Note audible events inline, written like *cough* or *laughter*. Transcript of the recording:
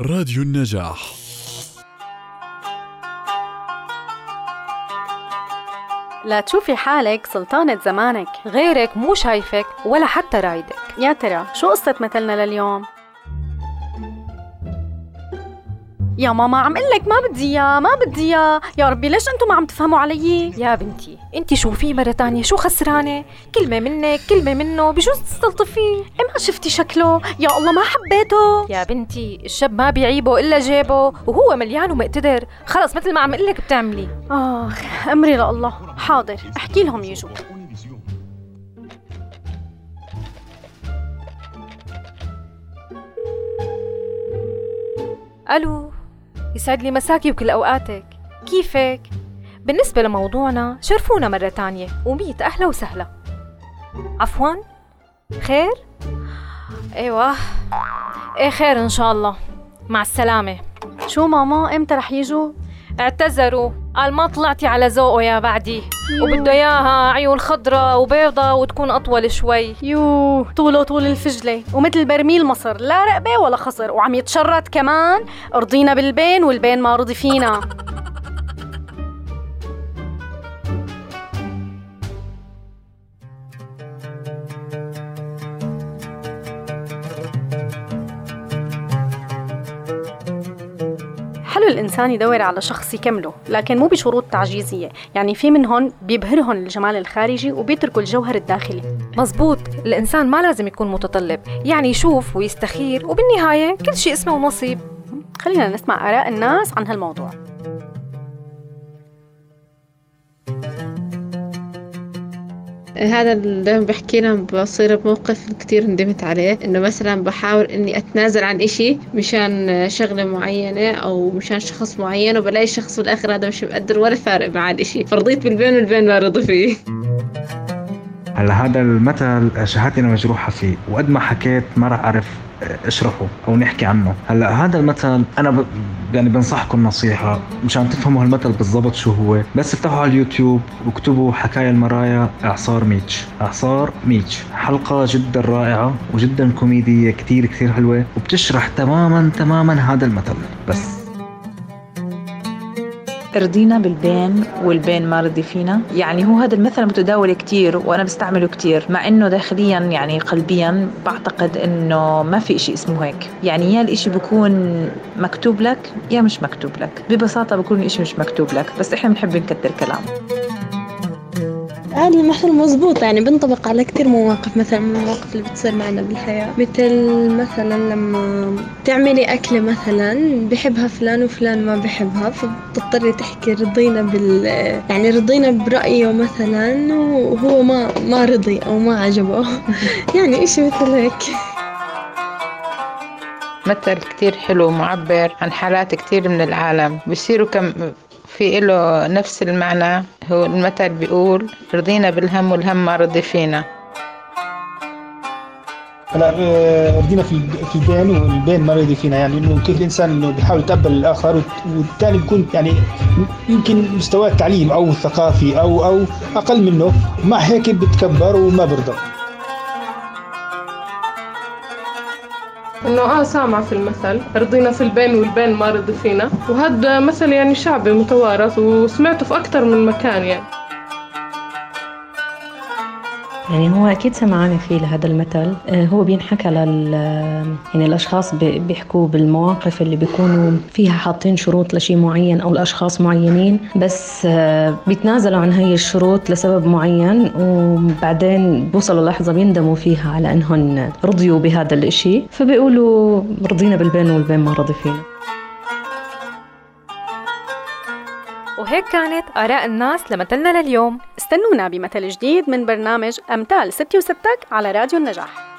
راديو النجاح لا تشوفي حالك سلطانة زمانك غيرك مو شايفك ولا حتى رايدك يا ترى شو قصة مثلنا لليوم؟ يا ماما عم قلك ما بدي إياه ما بدي إياه. يا ربي ليش أنتم ما عم تفهموا علي؟ يا بنتي أنت شوفيه مرة تانية؟ شو خسرانة؟ كلمة منك كلمة منه بجوز تستلطفيه إيه ما شفتي شكله. يا الله ما حبيته. يا بنتي الشاب ما بيعيبه إلا جيبه وهو مليان ومقتدر. خلص مثل ما عم قلك بتعملي. آخ أمري لله. حاضر أحكي لهم يجوا. ألو. يسعد لي مساكي وكل أوقاتك. كيفك؟ بالنسبة لموضوعنا شرفونا مرة تانية وميت أهلا وسهلا. عفوا؟ خير؟ أيوه. إيه خير إن شاء الله. مع السلامة. شو ماما؟ إمتى رح يجوا؟ اعتذروا. قال ما طلعتي على ذوقه يا بعدي. وبده إياها عيون خضرة وبيضة وتكون أطول شوي. يو طوله طول الفجلة. ومثل برميل مصر لا رقبة ولا خصر وعم يتشرط كمان. رضينا بالبين والبين ما رضي فينا. حلو الإنسان يدور على شخص يكمله لكن مو بشروط تعجيزية. يعني في منهم بيبهرهم الجمال الخارجي وبيتركوا الجوهر الداخلي. مزبوط. الإنسان ما لازم يكون متطلب. يعني يشوف ويستخير وبالنهاية كل شيء اسمه نصيب خلينا نسمع آراء الناس عن هالموضوع. هذا اللي بحكي لهم بصير بموقف كتير ندمت عليه. إنه مثلا بحاول إني أتنازل عن إشي مشان شغلة معينة أو مشان شخص معين وبلاقي الشخص بالآخر هذا مش مقدر ولا فارق معاه الإشي. فرضيت بالبين والبين ما رضي فيه. هلا هذا المثل شهادتي أنا مجروحة فيه. وقد ما حكيت ما راح أعرف اشرحه أو نحكي عنه. هلا هذا المثل أنا ب... يعني بنصحكم نصيحة مشان تفهموا هالمثل بالضبط شو هو. بس افتحوا على اليوتيوب واكتبوا حكايا المرايا اعصار ميتش. اعصار ميتش. حلقة جدا رائعة وجدا كوميدية كثير كثير حلوة وبتشرح تماما تماما هذا المثل. بس. رضينا بالبين والبين ما رضي فينا. يعني هو هذا المثل متداول كتير وأنا بستعمله كتير مع إنه داخليا يعني قلبيا بعتقد إنه ما في إشي اسمه هيك. يعني يا الإشي بكون مكتوب لك يا مش مكتوب لك. ببساطة بكون الإشي مش مكتوب لك بس إحنا بنحب نكتر كلام. هذا المثل مزبوط يعني بنطبق على كتير مواقف مثلا من المواقف اللي بتصير معنا بالحياة. مثل مثلا لما تعملي أكلة مثلا بحبها فلان وفلان ما بحبها فبتضطري تحكي رضينا بال يعني رضينا برأيه مثلا وهو ما ما رضي أو ما عجبه. *laughs* يعني إشي مثل هيك. مثل كتير حلو معبر عن حالات كتير من العالم. بيصيروا كم في له نفس المعنى هو المثل بيقول رضينا بالهم والهم ما رضي فينا. هلا رضينا في في البين والبين ما رضي فينا يعني إنه كيف الانسان إنه بيحاول يتقبل الآخر والثاني بيكون يعني يمكن مستواه التعليم أو الثقافي أو أو أقل منه مع هيك بتكبر وما برضى إنه آه سامعة في المثل رضينا في البين والبين ما رضي فينا وهذا مثل يعني شعبي متوارث وسمعته في أكثر من مكان يعني. يعني هو أكيد سمعانة فيه لهذا المثل. هو بينحكى لل يعني الأشخاص بيحكوا بالمواقف اللي بيكونوا فيها حاطين شروط لشيء معين أو لأشخاص معينين بس بيتنازلوا عن هاي الشروط لسبب معين وبعدين بوصلوا لحظة بيندموا فيها على إنهم رضيوا بهذا الإشي. فبيقولوا رضينا بالبين والبين ما رضي فينا. وهيك كانت آراء الناس لمثلنا لليوم. استنونا بمثل جديد من برنامج أمثال ستي وستك على راديو النجاح.